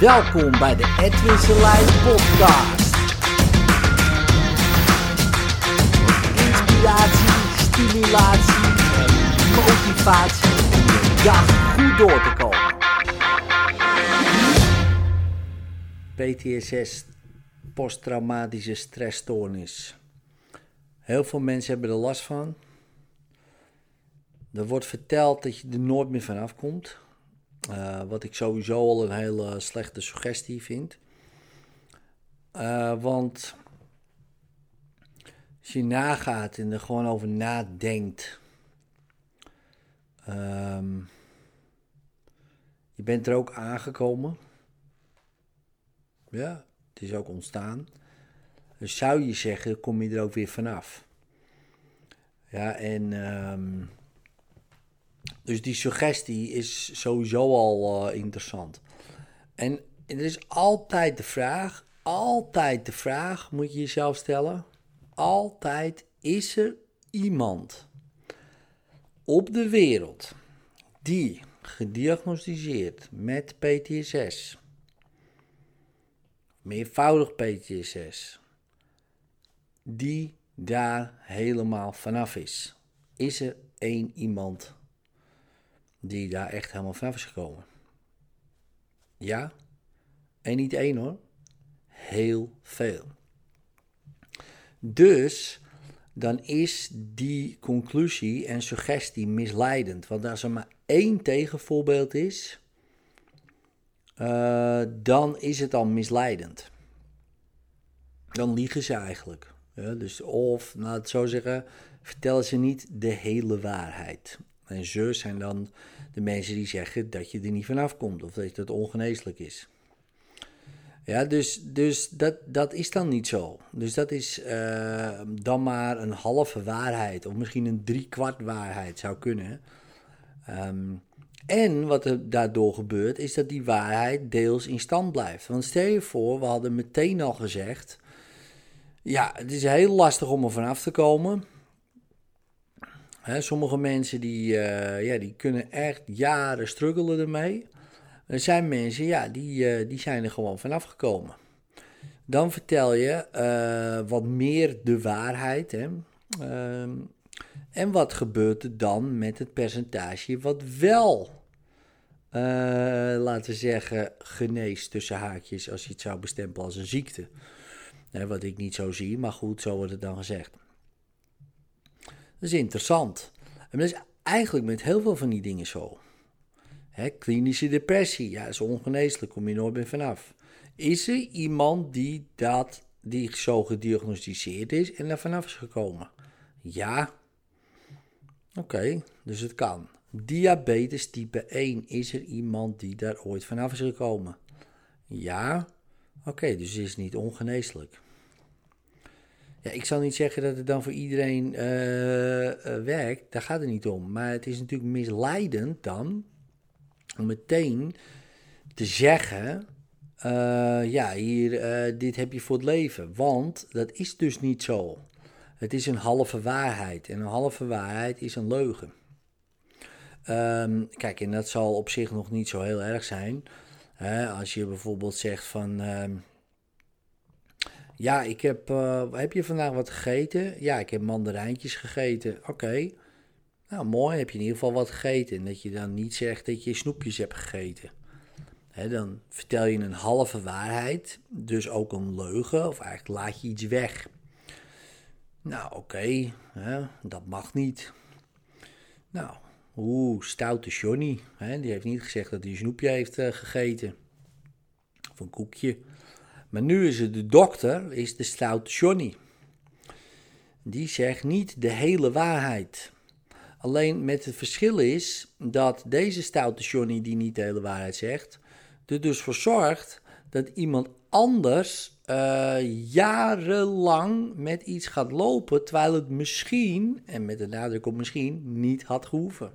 Welkom bij de Edwin Selijn podcast. Inspiratie, stimulatie en motivatie om dag goed door te komen. PTSS, posttraumatische stressstoornis. Heel veel mensen hebben er last van. Er wordt verteld dat je er nooit meer vanaf komt. Uh, wat ik sowieso al een hele slechte suggestie vind. Uh, want als je nagaat en er gewoon over nadenkt. Um, je bent er ook aangekomen. Ja, het is ook ontstaan. Zou je zeggen, kom je er ook weer vanaf. Ja, en um, dus die suggestie is sowieso al uh, interessant. En er is altijd de vraag, altijd de vraag moet je jezelf stellen. Altijd is er iemand op de wereld die gediagnosticeerd met PTSS, meervoudig PTSS, die daar helemaal vanaf is. Is er één iemand die daar echt helemaal vanaf is gekomen. Ja, en niet één hoor, heel veel. Dus dan is die conclusie en suggestie misleidend. Want als er maar één tegenvoorbeeld is, uh, dan is het al misleidend. Dan liegen ze eigenlijk. Ja, dus of, nou het zo zeggen, vertellen ze niet de hele waarheid. En ze zijn dan de mensen die zeggen dat je er niet vanaf komt of dat het ongeneeslijk is. Ja, dus, dus dat, dat is dan niet zo. Dus dat is uh, dan maar een halve waarheid of misschien een driekwart waarheid zou kunnen. Um, en wat er daardoor gebeurt, is dat die waarheid deels in stand blijft. Want stel je voor, we hadden meteen al gezegd: ja, het is heel lastig om er vanaf te komen sommige mensen die, uh, ja, die kunnen echt jaren struggelen ermee. Er zijn mensen, ja, die, uh, die zijn er gewoon vanaf gekomen. Dan vertel je uh, wat meer de waarheid. Hè? Ehm, en wat gebeurt er dan met het percentage wat wel, laten we zeggen, geneest tussen haakjes als je het zou bestempelen als een ziekte. wat ik niet zo zie, maar goed, zo wordt het dan gezegd. Dat is interessant. En dat is eigenlijk met heel veel van die dingen zo. Hè, klinische depressie, ja, is ongeneeslijk, kom je nooit meer vanaf. Is er iemand die, dat, die zo gediagnosticeerd is en er vanaf is gekomen? Ja. Oké, dus het kan. Diabetes type 1, is er iemand die daar ooit vanaf is gekomen? Ja. Oké, dus is niet ongeneeslijk. Ja, ik zal niet zeggen dat het dan voor iedereen uh, uh, werkt, daar gaat het niet om. Maar het is natuurlijk misleidend dan om meteen te zeggen: uh, ja, hier, dit heb je voor het leven. Want dat is dus niet zo. Het is een halve waarheid. En een halve waarheid is een leugen. Um, kijk, en dat zal op zich nog niet zo heel erg zijn. Hè, als je bijvoorbeeld zegt van. Uh, ja, ik heb. Uh, heb je vandaag wat gegeten? Ja, ik heb mandarijntjes gegeten. Oké. Nou, mooi. Heb je in ieder geval wat gegeten. En dat je dan niet zegt dat je snoepjes hebt gegeten. dan vertel je een halve waarheid. Dus ook een leugen. Of eigenlijk laat je iets weg. Nou, oké. dat mag niet. Nou, oeh, stoute Johnny. die heeft niet gezegd dat hij een snoepje heeft uh, gegeten. Of een koekje. Maar nu is het de dokter, is de stout Johnny. Die zegt niet de hele waarheid. Alleen met het verschil is dat deze stoute Johnny, die niet de hele waarheid zegt, er dus voor zorgt dat iemand anders uh, jarenlang met iets gaat lopen, terwijl het misschien, en met de nadruk op misschien, niet had gehoeven.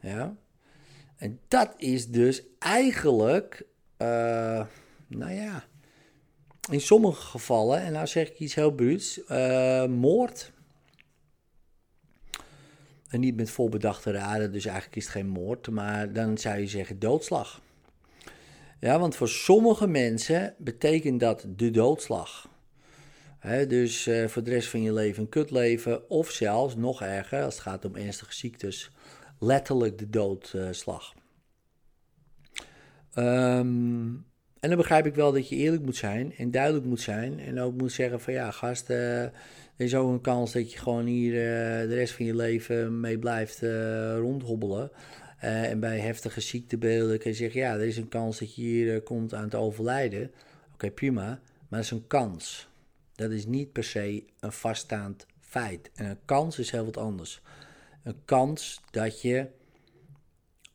Ja? En dat is dus eigenlijk, uh, nou ja, in sommige gevallen, en nou zeg ik iets heel bruuts, uh, moord. En niet met volbedachte raden, dus eigenlijk is het geen moord, maar dan zou je zeggen doodslag. Ja, want voor sommige mensen betekent dat de doodslag. dus uh, voor de rest van je leven een kutleven, of zelfs nog erger, als het gaat om ernstige ziektes, letterlijk de doodslag. Um, en dan begrijp ik wel dat je eerlijk moet zijn en duidelijk moet zijn. En ook moet zeggen van ja, gast, uh, er is ook een kans dat je gewoon hier uh, de rest van je leven mee blijft uh, rondhobbelen. en bij heftige ziektebeelden kun je zeggen, ja, er is een kans dat je hier komt aan het overlijden. Oké, prima, maar dat is een kans. Dat is niet per se een vaststaand feit. En een kans is heel wat anders. Een kans dat je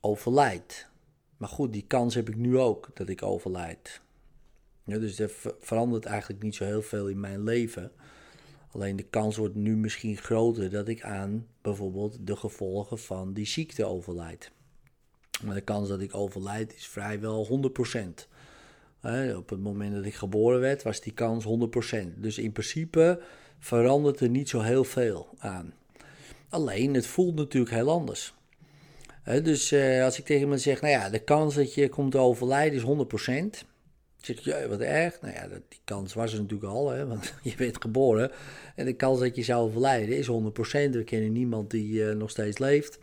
overlijdt. Maar goed, die kans heb ik nu ook dat ik overlijd. Ja, dus er verandert eigenlijk niet zo heel veel in mijn leven. Alleen de kans wordt nu misschien groter dat ik aan bijvoorbeeld de gevolgen van die ziekte overlijd. Maar de kans dat ik overlijd is vrijwel 100%. op het moment dat ik geboren werd was die kans 100%. Dus in principe verandert er niet zo heel veel aan. Alleen het voelt natuurlijk heel anders dus uh, als ik tegen iemand zeg, nou ja, de kans dat je komt overlijden is 100%. Zeg je, wat erg. Nou ja, die kans was er natuurlijk al, hè, want je bent geboren. En de kans dat je zou overlijden is 100%. We kennen niemand die uh, nog steeds leeft.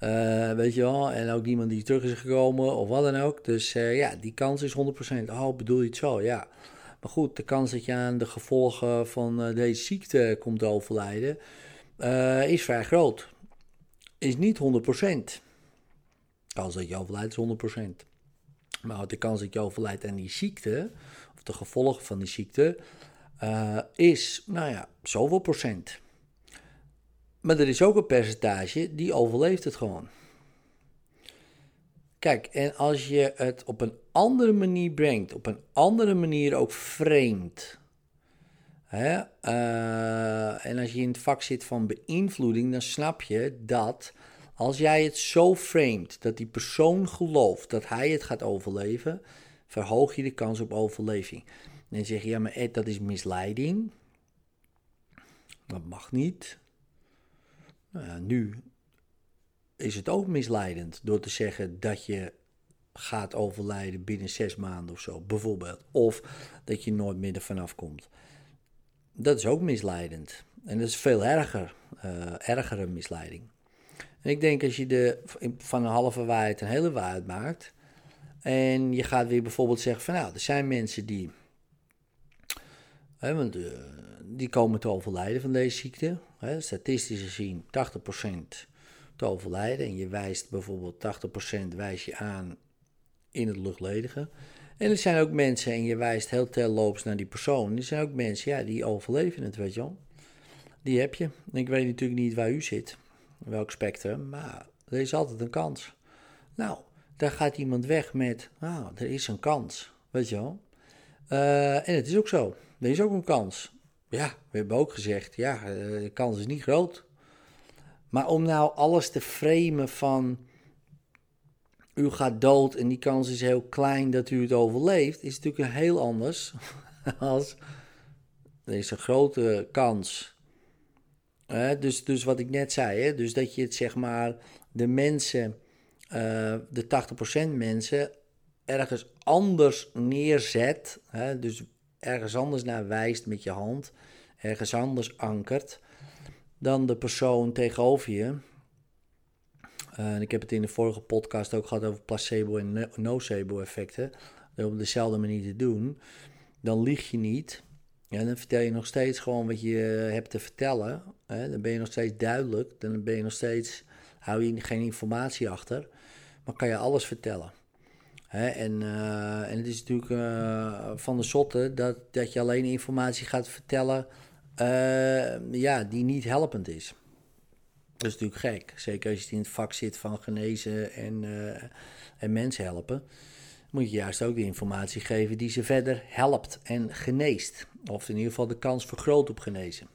Uh, weet je wel, en ook niemand die terug is gekomen of wat dan ook. Dus ja, die kans is 100%. Oh, bedoel je het zo? Ja. Maar goed, de kans dat je aan de gevolgen van deze ziekte komt overlijden is vrij groot is niet 100%. Kans dat je overlijdt is 100%. Maar de kans dat je overlijdt aan die ziekte, of de gevolgen van die ziekte, uh, is, nou ja, zoveel procent. Maar er is ook een percentage die overleeft het gewoon. Kijk, en als je het op een andere manier brengt, op een andere manier ook framed, Uh, en als je in het vak zit van beïnvloeding, dan snap je dat als jij het zo framet dat die persoon gelooft dat hij het gaat overleven, verhoog je de kans op overleving. En dan zeg je, ja, maar Ed, dat is misleiding. Dat mag niet. Nou nu is het ook misleidend door te zeggen dat je gaat overlijden binnen zes maanden of zo, bijvoorbeeld. Of dat je nooit meer ervan afkomt dat is ook misleidend. En dat is veel erger, uh, ergere misleiding. En ik denk als je de, van een halve waarheid een hele waarheid maakt. En je gaat weer bijvoorbeeld zeggen van nou, er zijn mensen die. Want, uh, die komen te overlijden van deze ziekte. Hè, statistisch gezien 80% te overlijden. En je wijst bijvoorbeeld 80% wijs je aan in het luchtledige. En er zijn ook mensen, en je wijst heel terloops naar die persoon. Er zijn ook mensen, ja, die overleven het, weet je wel. Die heb je. Ik weet natuurlijk niet waar u zit, welk spectrum, maar er is altijd een kans. Nou, daar gaat iemand weg met, nou, er is een kans, weet je wel. Uh, en het is ook zo, er is ook een kans. Ja, we hebben ook gezegd, ja, eh, de kans is niet groot. Maar om nou alles te framen van u gaat dood en die kans is heel klein dat u het overleeft, is natuurlijk heel anders als een grote kans. dus, dus wat ik net zei, hè, dus dat je het zeg maar de mensen, uh, de 80% mensen, ergens anders neerzet, hè, dus ergens anders naar wijst met je hand, ergens anders ankert, dan de persoon tegenover je uh, ik heb het in de vorige podcast ook gehad over placebo en nocebo effecten. Op dezelfde manier te doen. Dan lieg je niet. Ja, dan vertel je nog steeds gewoon wat je hebt te vertellen. Hè? Dan ben je nog steeds duidelijk. Dan ben je nog steeds, hou je geen informatie achter. Maar kan je alles vertellen. Hè? En, uh, en het is natuurlijk uh, van de zotte dat, dat je alleen informatie gaat vertellen ja, die niet helpend is. Dat is natuurlijk gek. Zeker als je in het vak zit van genezen en, uh, en mensen helpen. Moet je juist ook de informatie geven die ze verder helpt en geneest. Of in ieder geval de kans vergroot op genezen.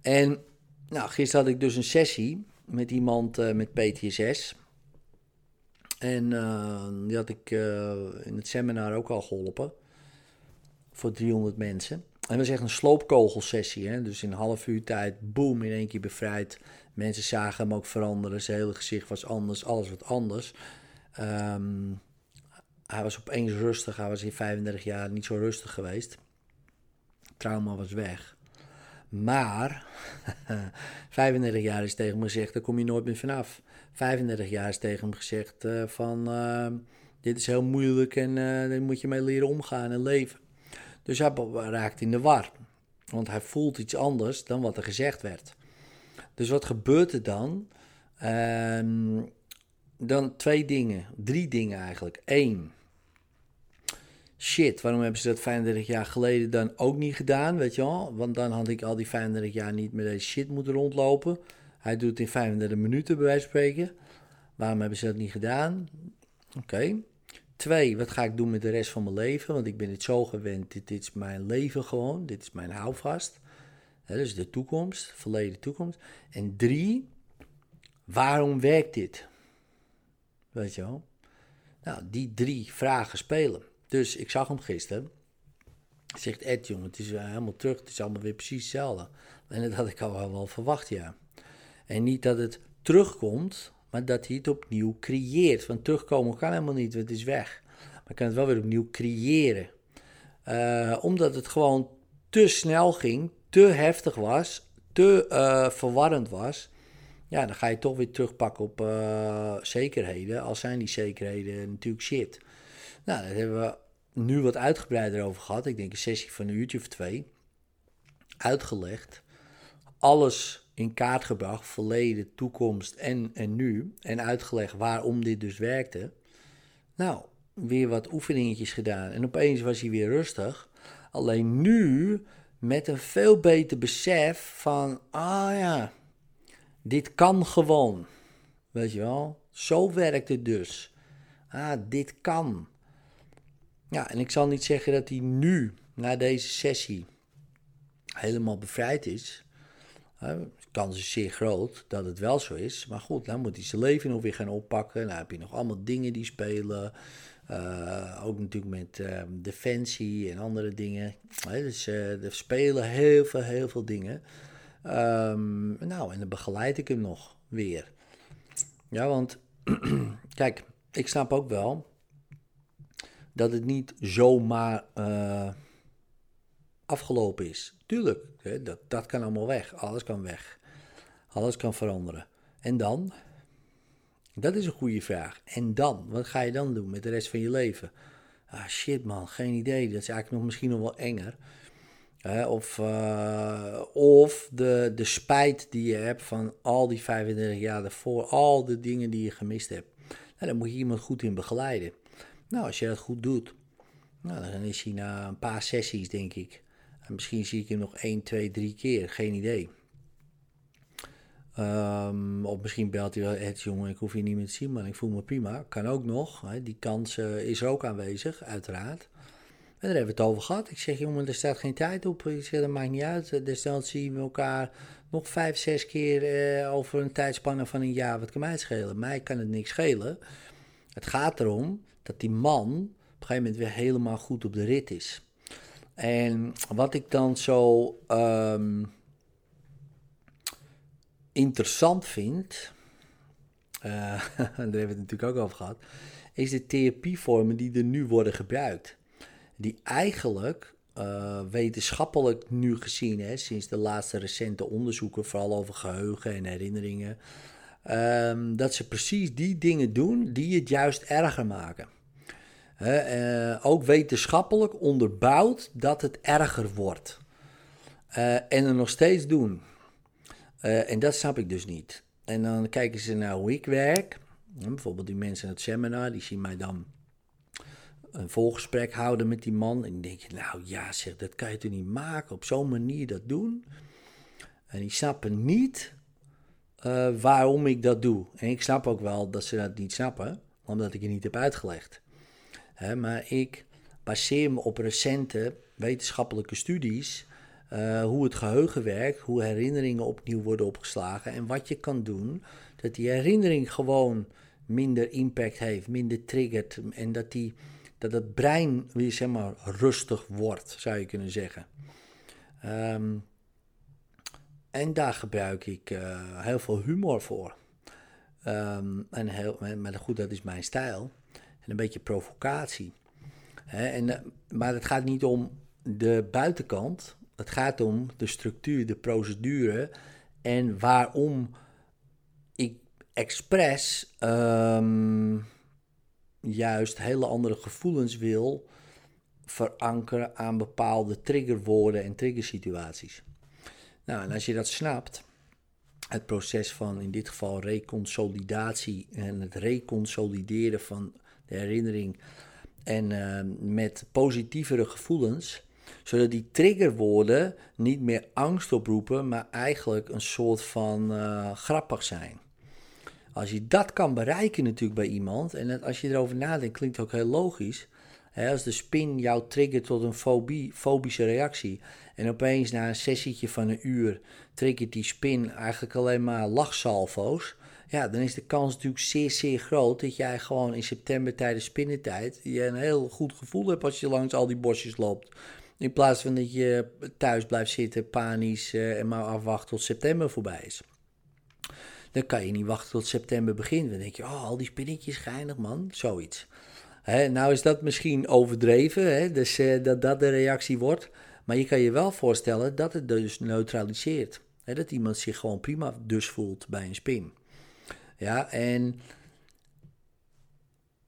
En nou, gisteren had ik dus een sessie met iemand uh, met PTSS. En uh, die had ik in het seminar ook al geholpen. Voor 300 mensen. En dat was echt een sloopkogelsessie. Hè? Dus in een half uur tijd, boom, in één keer bevrijd. Mensen zagen hem ook veranderen. Zijn hele gezicht was anders, alles wat anders. Ehm, hij was opeens rustig. Hij was in 35 jaar niet zo rustig geweest. Trauma was weg. Maar 35 jaar is tegen me gezegd, daar kom je nooit meer vanaf. 35 jaar is tegen hem gezegd uh, van uh, dit is heel moeilijk en uh, daar moet je mee leren omgaan en leven. Dus hij raakt in de war. Want hij voelt iets anders dan wat er gezegd werd. Dus wat gebeurt er dan? Ehm, dan twee dingen, drie dingen eigenlijk. Eén, shit, waarom hebben ze dat 35 jaar geleden dan ook niet gedaan, weet je wel? Want dan had ik al die 35 jaar niet met deze shit moeten rondlopen. Hij doet het in 35 minuten, bij wijze van spreken. Waarom hebben ze dat niet gedaan? Oké. Twee, wat ga ik doen met de rest van mijn leven? Want ik ben het zo gewend, dit, is mijn leven gewoon, dit is mijn houvast. Dat dus de toekomst, verleden toekomst. En drie, waarom werkt dit? Weet je wel? Nou, die drie vragen spelen. Dus ik zag hem gisteren. Zegt Ed, jongen, het is helemaal terug. Het is allemaal weer precies hetzelfde. En dat had ik al wel verwacht, ja. En niet dat het terugkomt, maar dat hij het opnieuw creëert. Want terugkomen kan helemaal niet, want het is weg. Maar kan het wel weer opnieuw creëren. Uh, omdat het gewoon te snel ging, te heftig was, te uh, verwarrend was. Ja, dan ga je toch weer terugpakken op uh, zekerheden. Al zijn die zekerheden natuurlijk shit. Nou, daar hebben we nu wat uitgebreider over gehad. Ik denk een sessie van een uurtje of twee. Uitgelegd. Alles in kaart gebracht. Verleden, toekomst en, en nu. En uitgelegd waarom dit dus werkte. Nou, weer wat oefeningetjes gedaan. En opeens was hij weer rustig. Alleen nu met een veel beter besef van... Ah ja, dit kan gewoon. Weet je wel? Zo werkt het dus. Ah, dit kan. Ja, en ik zal niet zeggen dat hij nu, na deze sessie, helemaal bevrijd is. Kans is zeer groot dat het wel zo is. Maar goed, dan moet hij zijn leven nog weer gaan oppakken. Dan heb je nog allemaal dingen die spelen. Uh, ook natuurlijk met uh, defensie en andere dingen. dus uh, er spelen heel veel, heel veel dingen. Um, nou, en dan begeleid ik hem nog weer. Ja, want kijk, ik snap ook wel dat het niet zomaar uh, afgelopen is. Tuurlijk, dat, dat kan allemaal weg. Alles kan weg. Alles kan veranderen. En dan? Dat is een goede vraag. En dan? Wat ga je dan doen met de rest van je leven? Ah shit man, geen idee. Dat is eigenlijk nog misschien nog wel enger. of uh, of de, de spijt die je hebt van al die 35 jaar daarvoor, al de dingen die je gemist hebt. Nou, daar moet je iemand goed in begeleiden. Nou, als je dat goed doet, nou, dan is hij na een paar sessies, denk ik. En misschien zie ik hem nog 1, 2, 3 keer, geen idee. Um, of misschien belt hij wel, het jongen, ik hoef je niet meer te zien, maar ik voel me prima. Kan ook nog, hè. die kans uh, is ook aanwezig, uiteraard. En daar hebben we het over gehad. Ik zeg, jongen, er staat geen tijd op. Ik zeg, dat maakt niet uit. Desnoods zien we elkaar nog vijf, zes keer over een tijdspanne van een jaar. Wat kan mij schelen? Mij kan het niks schelen. Het gaat erom dat die man op een gegeven moment weer helemaal goed op de rit is. En wat ik dan zo um, interessant vind, uh, daar hebben we het natuurlijk ook over gehad, is de therapievormen die er nu worden gebruikt. Die eigenlijk uh, wetenschappelijk nu gezien, hè, sinds de laatste recente onderzoeken, vooral over geheugen en herinneringen, um, dat ze precies die dingen doen die het juist erger maken. Uh, ook wetenschappelijk onderbouwd dat het erger wordt. En er nog steeds doen. Uh, en dat snap ik dus niet. En dan kijken ze naar hoe ik werk. Bijvoorbeeld die mensen in het seminar, die zien mij dan een volgesprek houden met die man. En dan denk je, nou ja, zeg, dat kan je toch niet maken, op zo'n manier dat doen. En die snappen niet uh, waarom ik dat doe. En ik snap ook wel dat ze dat niet snappen, omdat ik het niet heb uitgelegd. Hè, maar ik baseer me op recente wetenschappelijke studies. Uh, hoe het geheugen werkt, hoe herinneringen opnieuw worden opgeslagen en wat je kan doen dat die herinnering gewoon minder impact heeft, minder triggert en dat, die, dat het brein weer zeg maar rustig wordt, zou je kunnen zeggen. Um, en daar gebruik ik uh, heel veel humor voor. Um, en heel, maar goed, dat is mijn stijl. en een beetje provocatie. en, eh, maar het gaat niet om de buitenkant, het gaat om de structuur, de procedure en waarom ik expres ehm, juist hele andere gevoelens wil verankeren aan bepaalde triggerwoorden en triggersituaties. Nou, en als je dat snapt, het proces van in dit geval reconsolidatie en het reconsolideren van de herinnering en uh, met positievere gevoelens, zodat die triggerwoorden niet meer angst oproepen, maar eigenlijk een soort van uh, grappig zijn. Als je dat kan bereiken natuurlijk bij iemand, en als je erover nadenkt, klinkt het ook heel logisch. Hè, als de spin jou triggert tot een fobie, fobische reactie en opeens na een sessietje van een uur triggert die spin eigenlijk alleen maar lachsalvo's, ja, dan is de kans natuurlijk zeer, zeer groot dat jij gewoon in september tijdens spinnentijd je een heel goed gevoel hebt als je langs al die bosjes loopt. In plaats van dat je thuis blijft zitten, panisch uh, en maar afwacht tot september voorbij is. Dan kan je niet wachten tot september begint. Dan denk je, oh, al die spinnetjes geinig man, zoiets. Hè, nou is dat misschien overdreven, hè, dus uh, dat dat de reactie wordt. Maar je kan je wel voorstellen dat het dus neutraliseert. Hè, dat iemand zich gewoon prima dus voelt bij een spin. Ja, en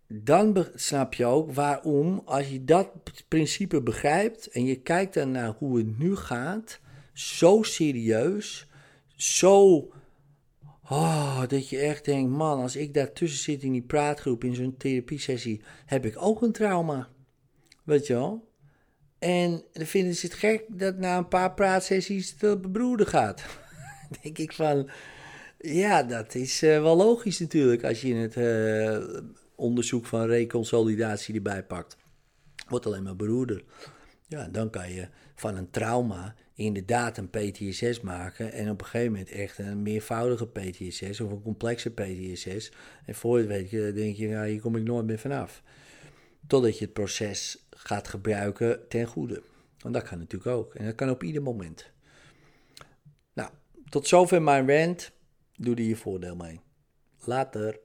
dan snap je ook waarom, als je dat principe begrijpt en je kijkt dan naar hoe het nu gaat, zo serieus, zo Oh, dat je echt denkt, man, als ik daartussen zit in die praatgroep in zo'n therapiesessie, heb ik ook een trauma. Weet je wel? En dan vinden ze het gek dat na een paar praatsessies het op broeder gaat. denk ik van, ja, dat is uh, wel logisch natuurlijk als je het uh, onderzoek van reconsolidatie erbij pakt. Wordt alleen maar broeder. Ja, dan kan je van een trauma inderdaad een PTSS maken en op een gegeven moment echt een meervoudige PTSS of een complexe PTSS. En voor je het weet, denk je, nou, hier kom ik nooit meer vanaf. Totdat je het proces gaat gebruiken ten goede. Want dat kan natuurlijk ook. En dat kan op ieder moment. Nou, tot zover mijn rant. Doe er je voordeel mee. Later.